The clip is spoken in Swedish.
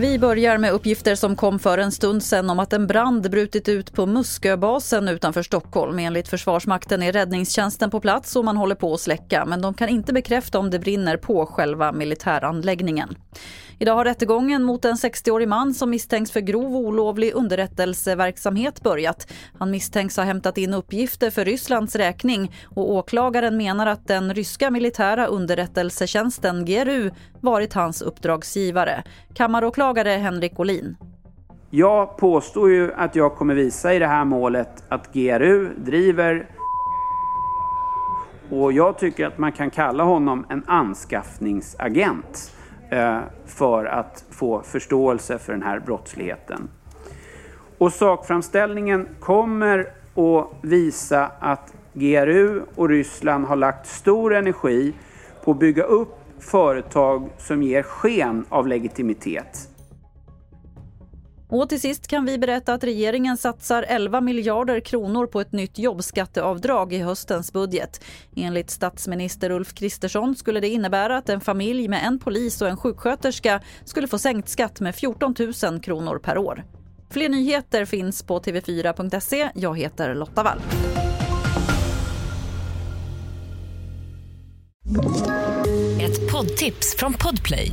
Vi börjar med uppgifter som kom för en stund sedan om att en brand brutit ut på Musköbasen utanför Stockholm. Enligt Försvarsmakten är räddningstjänsten på plats och man håller på att släcka men de kan inte bekräfta om det brinner på själva militäranläggningen. Idag har rättegången mot en 60-årig man som misstänks för grov olovlig underrättelseverksamhet börjat. Han misstänks ha hämtat in uppgifter för Rysslands räkning och åklagaren menar att den ryska militära underrättelsetjänsten GRU varit hans uppdragsgivare. Kammaråklagare Henrik Olin. Jag påstår ju att jag kommer visa i det här målet att GRU driver och jag tycker att man kan kalla honom en anskaffningsagent. Eh, för att få förståelse för den här brottsligheten. Och sakframställningen kommer att visa att GRU och Ryssland har lagt stor energi på att bygga upp företag som ger sken av legitimitet. Och till sist kan vi berätta att regeringen satsar 11 miljarder kronor på ett nytt jobbskatteavdrag i höstens budget. Enligt statsminister Ulf Kristersson skulle det innebära att en familj med en polis och en sjuksköterska skulle få sänkt skatt med 14 000 kronor per år. Fler nyheter finns på tv4.se. Jag heter Lotta Wall. Ett poddtips från Podplay.